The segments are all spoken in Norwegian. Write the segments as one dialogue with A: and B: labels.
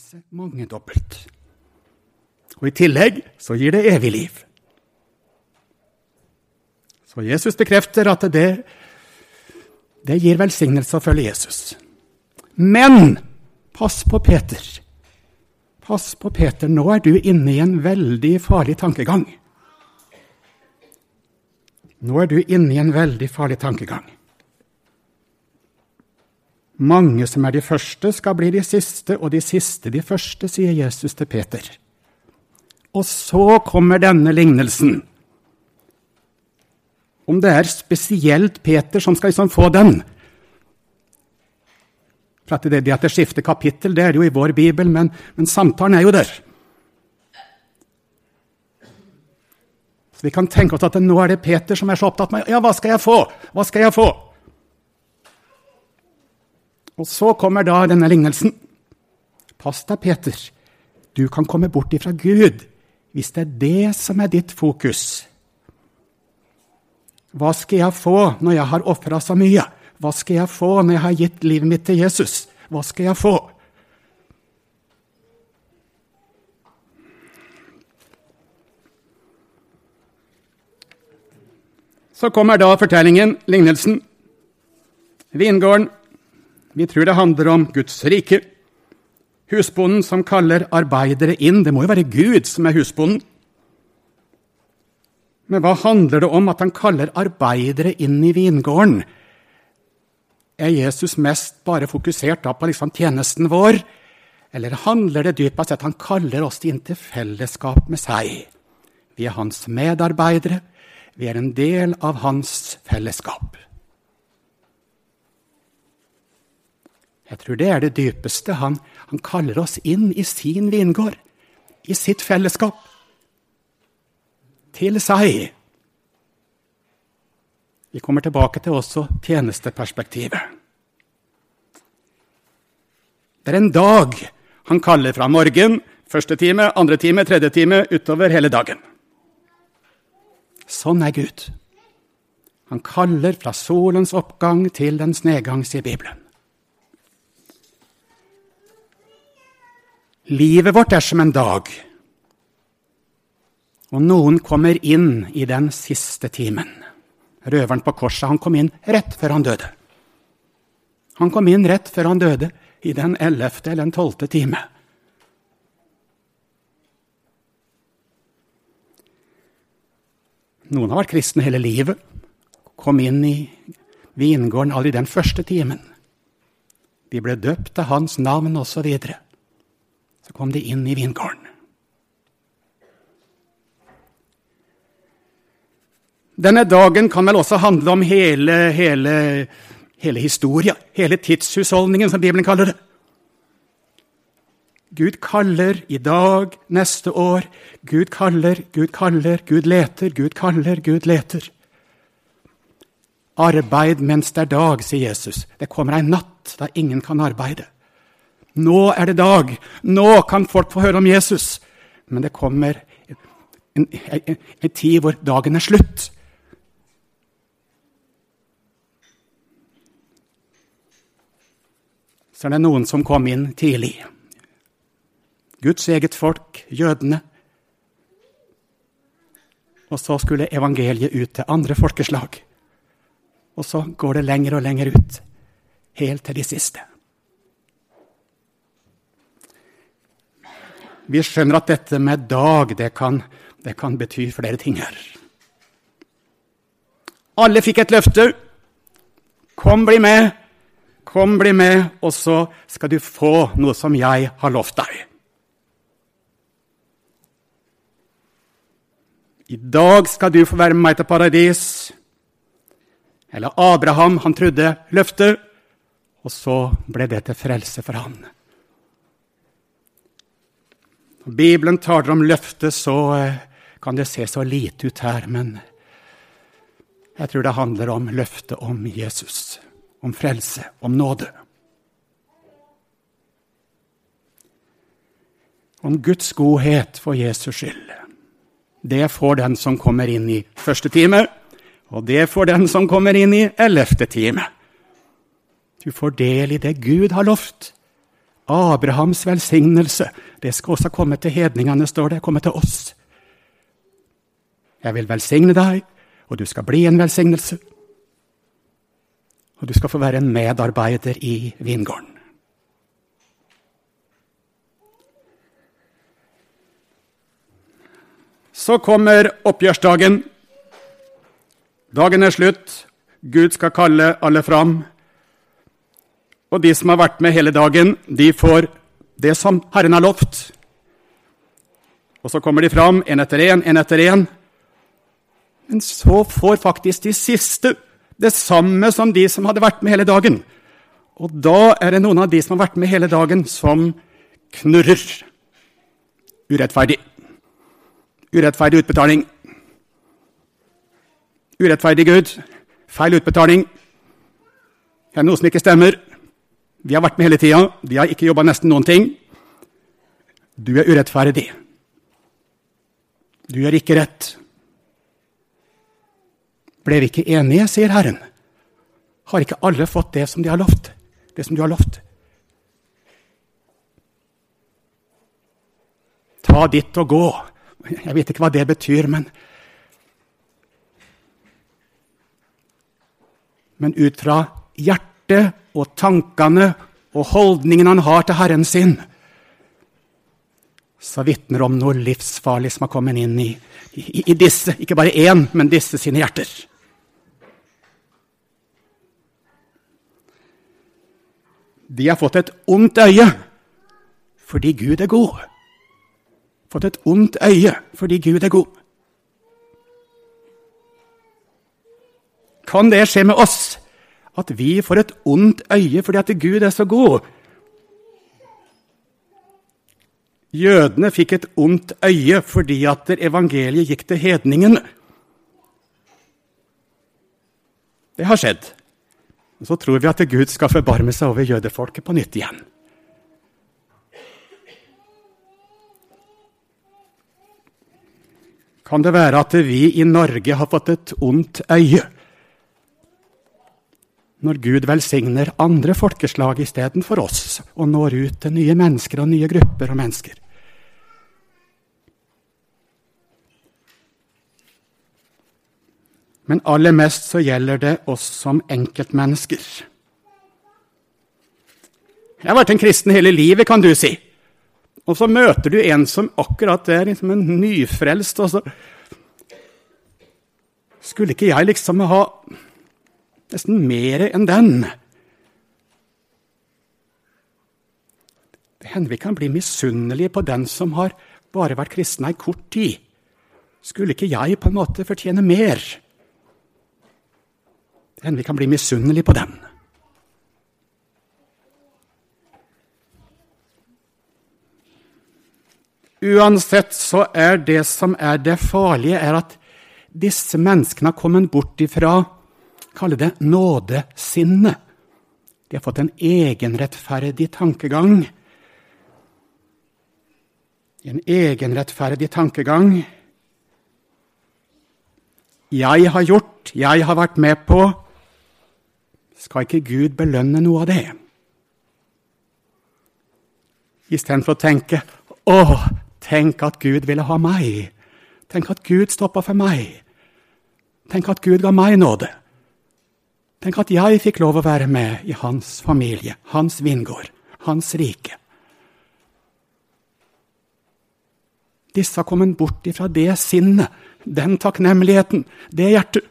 A: forderfelse mangedobbelt. Og i tillegg så gir det evig liv. Så Jesus bekrefter at det, det gir velsignelse å følge Jesus. Men pass på Peter. Pass på Peter, nå er du inne i en veldig farlig tankegang. Nå er du inne i en veldig farlig tankegang. Mange som er de første, skal bli de siste, og de siste de første, sier Jesus til Peter. Og så kommer denne lignelsen. Om det er spesielt Peter som skal liksom få den. For at det, det at det skifter kapittel, det er jo i vår bibel, men, men samtalen er jo der. Så Vi kan tenke oss at nå er det Peter som er så opptatt med ja, hva skal jeg få? Hva skal jeg få? Og så kommer da denne lignelsen. Pass deg, Peter. Du kan komme bort ifra Gud hvis det er det som er ditt fokus. Hva skal jeg få når jeg har ofra så mye? Hva skal jeg få når jeg har gitt livet mitt til Jesus? Hva skal jeg få? Så kommer da fortellingen, lignelsen. Vingården vi tror det handler om Guds rike. Husbonden som kaller arbeidere inn. Det må jo være Gud som er husbonden. Men hva handler det om at han kaller arbeidere inn i vingården? Er Jesus mest bare fokusert på liksom tjenesten vår, eller handler det dypest sett han kaller oss inn til fellesskap med seg? Vi er hans medarbeidere, vi er en del av hans fellesskap. Jeg tror det er det dypeste. Han, han kaller oss inn i sin vingård, i sitt fellesskap. Til seg. Vi kommer tilbake til også tjenesteperspektivet. Det er en dag han kaller fra morgen, første time, andre time, tredje time, utover hele dagen. Sånn er Gud. Han kaller fra solens oppgang til dens nedgang, sier Bibelen. Livet vårt er som en dag. Og noen kommer inn i den siste timen. Røveren på korset han kom inn rett før han døde. Han kom inn rett før han døde, i den ellevte eller den tolvte time. Noen har vært kristne hele livet. Kom inn i vingården aldri den første timen. De ble døpt av hans navn osv. Så kom de inn i vingården. Denne dagen kan vel også handle om hele, hele, hele historia, hele tidshusholdningen, som Bibelen kaller det. Gud kaller i dag, neste år. Gud kaller, Gud kaller, Gud leter, Gud kaller, Gud leter. Arbeid mens det er dag, sier Jesus. Det kommer ei natt da ingen kan arbeide. Nå er det dag. Nå kan folk få høre om Jesus. Men det kommer en, en, en tid hvor dagen er slutt. Så er det noen som kom inn tidlig. Guds eget folk, jødene. Og så skulle evangeliet ut til andre folkeslag. Og så går det lenger og lenger ut, helt til de siste. Vi skjønner at dette med dag, det kan, det kan bety flere ting her. Alle fikk et løfte. Kom, bli med. Kom, bli med, og så skal du få noe som jeg har lovt deg. I dag skal du få være med meg til paradis. Eller Abraham, han trodde løftet, og så ble det til frelse for han. Når Bibelen taler om løftet, så eh, kan det se så lite ut her, men jeg tror det handler om løftet om Jesus, om frelse, om nåde. Om Guds godhet for Jesus skyld. Det får den som kommer inn i første time, og det får den som kommer inn i ellevte time. Du får del i det Gud har lovt, Abrahams velsignelse, det skal også komme til hedningene, står det. Komme til oss. Jeg vil velsigne deg, og du skal bli en velsignelse. Og du skal få være en medarbeider i vingården. Så kommer oppgjørsdagen. Dagen er slutt. Gud skal kalle alle fram. Og de som har vært med hele dagen, de får det som Herren har lovt. Og så kommer de fram, én etter én, én etter én. Men så får faktisk de siste det samme som de som hadde vært med hele dagen. Og da er det noen av de som har vært med hele dagen, som knurrer. Urettferdig. Urettferdig utbetaling. Urettferdig Gud. Feil utbetaling. Det er noe som ikke stemmer. Vi har vært med hele tida. De har ikke jobba nesten noen ting. Du er urettferdig. Du gjør ikke rett. Ble vi ikke enige, sier Herren. Har ikke alle fått det som de har lovt? Det som du har lovt? Ta ditt og gå. Jeg vet ikke hva det betyr, men Men ut fra hjertet og tankene og holdningen han har til Herren sin, så vitner om noe livsfarlig som har kommet inn i, i, i disse, ikke bare én, men disse sine hjerter. De har fått et ondt øye fordi Gud er god. Fått et ondt øye fordi Gud er god. Kan det skje med oss at vi får et ondt øye fordi at Gud er så god? Jødene fikk et ondt øye fordi at evangeliet gikk til hedningene. Det har skjedd. Og så tror vi at Gud skal forbarme seg over jødefolket på nytt igjen. Kan det være at vi i Norge har fått et ondt øye når Gud velsigner andre folkeslag istedenfor oss, og når ut til nye mennesker og nye grupper og mennesker? Men aller mest så gjelder det oss som enkeltmennesker. Jeg har vært en kristen hele livet, kan du si. Og så møter du en som akkurat er liksom en nyfrelst. og så Skulle ikke jeg liksom ha nesten mer enn den? Det hender vi kan bli misunnelige på den som har bare vært kristen ei kort tid. Skulle ikke jeg på en måte fortjene mer? Det hender vi kan bli misunnelige på den. Uansett så er det som er det farlige, er at disse menneskene har kommet bort ifra kalle det nådesinne. De har fått en egenrettferdig tankegang. En egenrettferdig tankegang. Jeg har gjort, jeg har vært med på, skal ikke Gud belønne noe av det? Istedenfor å tenke 'Å, tenk at Gud ville ha meg'. Tenk at Gud stoppa for meg. Tenk at Gud ga meg nåde. Tenk at jeg fikk lov å være med i hans familie, hans vingård, hans rike. Disse har kommet bort ifra det sinnet, den takknemligheten, det hjertet.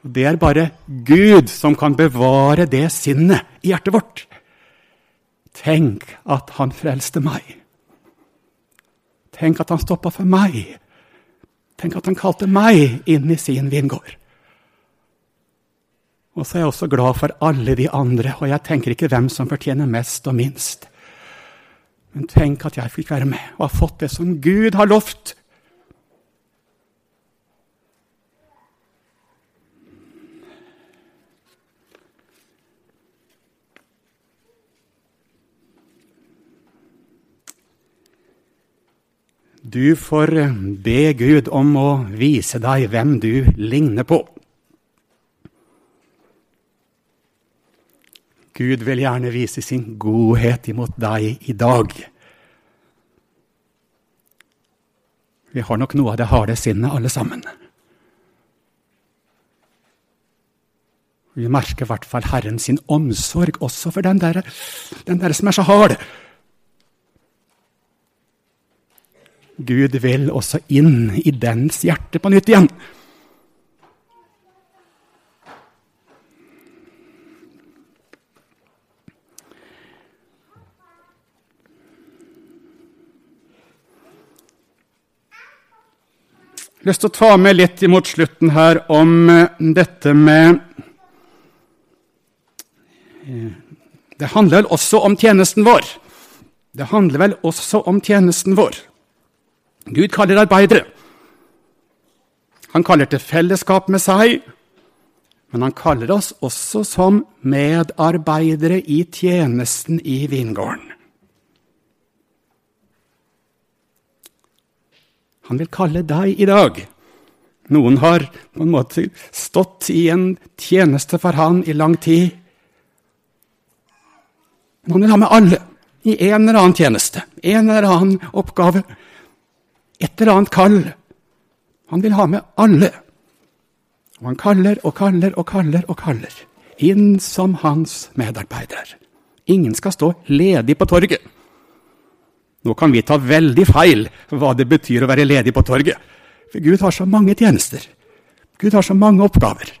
A: Det er bare Gud som kan bevare det sinnet i hjertet vårt. Tenk at han frelste meg. Tenk at han stoppa for meg. Tenk at han kalte meg inn i sin vingård. Og så er jeg også glad for alle de andre, og jeg tenker ikke hvem som fortjener mest og minst. Men tenk at jeg fikk være med og har fått det som Gud har lovt Du får be Gud om å vise deg hvem du ligner på. Gud vil gjerne vise sin godhet imot deg i dag. Vi har nok noe av det harde sinnet, alle sammen. Vi merker i hvert fall Herren sin omsorg også for den der, der som er så hard. Gud vil også inn i dens hjerte på nytt igjen. Jeg har lyst til å ta med litt imot slutten her om eh, dette med eh, Det handler vel også om tjenesten vår. Det handler vel også om tjenesten vår. Gud kaller arbeidere. Han kaller til fellesskap med seg, men han kaller oss også som medarbeidere i tjenesten i vingården. Han vil kalle deg i dag. Noen har på en måte stått i en tjeneste for han i lang tid. Men han vil ha med alle i en eller annen tjeneste, en eller annen oppgave, et eller annet kall. Han vil ha med alle. Og han kaller og kaller og kaller og kaller inn som hans medarbeider. Ingen skal stå ledig på torget. Nå kan vi ta veldig feil hva det betyr å være ledig på torget. For Gud har så mange tjenester. Gud har så mange oppgaver.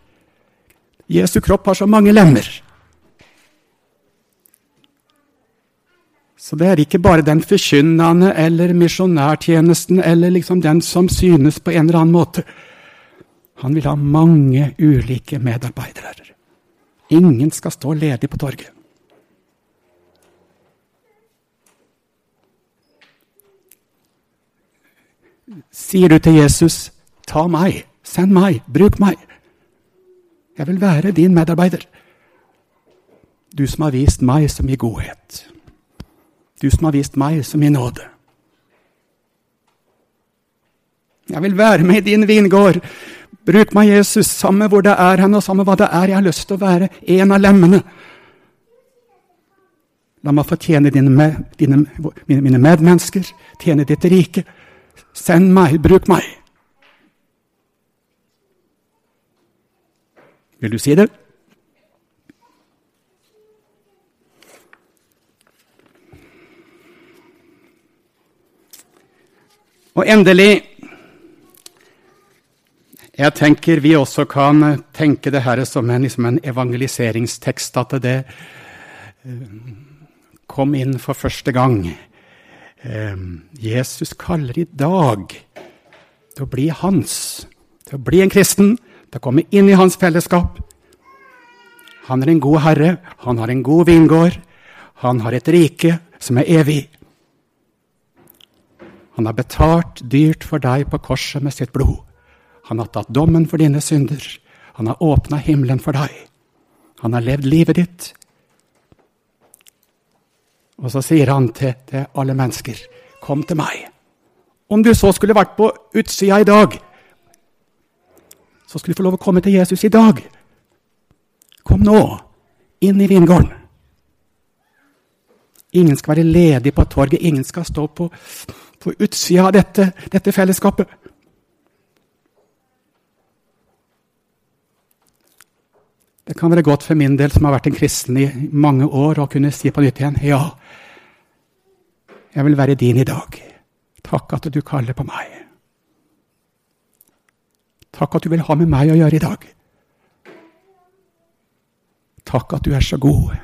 A: Jesu kropp har så mange lemmer. Så det er ikke bare den forkynnende eller misjonærtjenesten eller liksom den som synes på en eller annen måte. Han vil ha mange ulike medarbeidere. Ingen skal stå ledig på torget. Sier du til Jesus, 'Ta meg, send meg, bruk meg'? Jeg vil være din medarbeider. Du som har vist meg som mye godhet. Du som har vist meg som mye nåde. Jeg vil være med i din vingård. Bruk meg, Jesus, samme hvor det er hen, og samme hva det er. Jeg har lyst til å være en av lemmene. La meg få tjene dine, dine, mine medmennesker, tjene ditt rike. Send meg, bruk meg. Vil du si det? Og endelig Jeg tenker vi også kan tenke det her som en, liksom en evangeliseringstekst, at det eh, kom inn for første gang Ehm, Jesus kaller i dag til å bli hans, til å bli en kristen, til å komme inn i hans fellesskap. Han er en god herre, han har en god vingård, han har et rike som er evig. Han har betalt dyrt for deg på korset med sitt blod. Han har tatt dommen for dine synder. Han har åpna himmelen for deg. Han har levd livet ditt. Og så sier han til, til alle mennesker, 'Kom til meg.' Om du så skulle vært på utsida i dag, så skulle du få lov å komme til Jesus i dag. Kom nå, inn i vingården. Ingen skal være ledig på torget, ingen skal stå på, på utsida av dette, dette fellesskapet. Det kan være godt for min del, som har vært en kristen i mange år, å kunne si på nytt igjen ja, jeg vil være din i dag. Takk at du kaller på meg. Takk at du vil ha med meg å gjøre i dag. Takk at du er så god.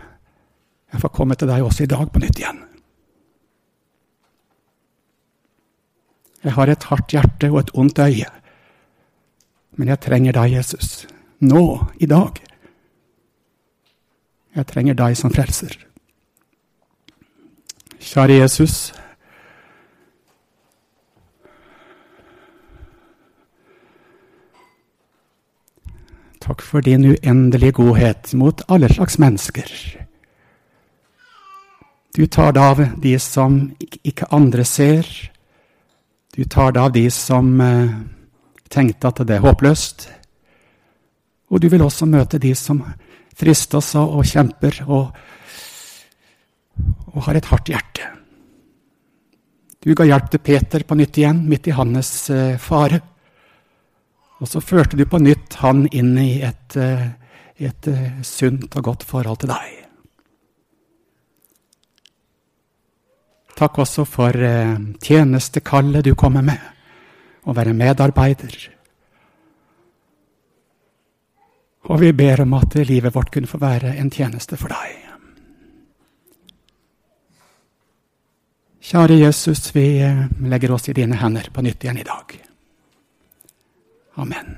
A: Jeg får komme til deg også i dag på nytt igjen. Jeg har et hardt hjerte og et ondt øye, men jeg trenger deg, Jesus, nå, i dag. Jeg trenger deg som frelser. Kjære Jesus. Takk for din uendelige godhet mot alle slags mennesker. Du tar deg av de som ikke andre ser. Du tar deg av de som eh, tenkte at det er håpløst. Og du vil også møte de som fristes og kjemper og, og har et hardt hjerte. Du ga hjelp til Peter på nytt igjen, midt i hans uh, fare. Og så førte du på nytt han inn i et, uh, et sunt og godt forhold til deg. Takk også for tjenestekallet du kommer med, å være medarbeider. Og vi ber om at livet vårt kunne få være en tjeneste for deg. Kjære Jesus, vi legger oss i dine hender på nytt igjen i dag. Amen.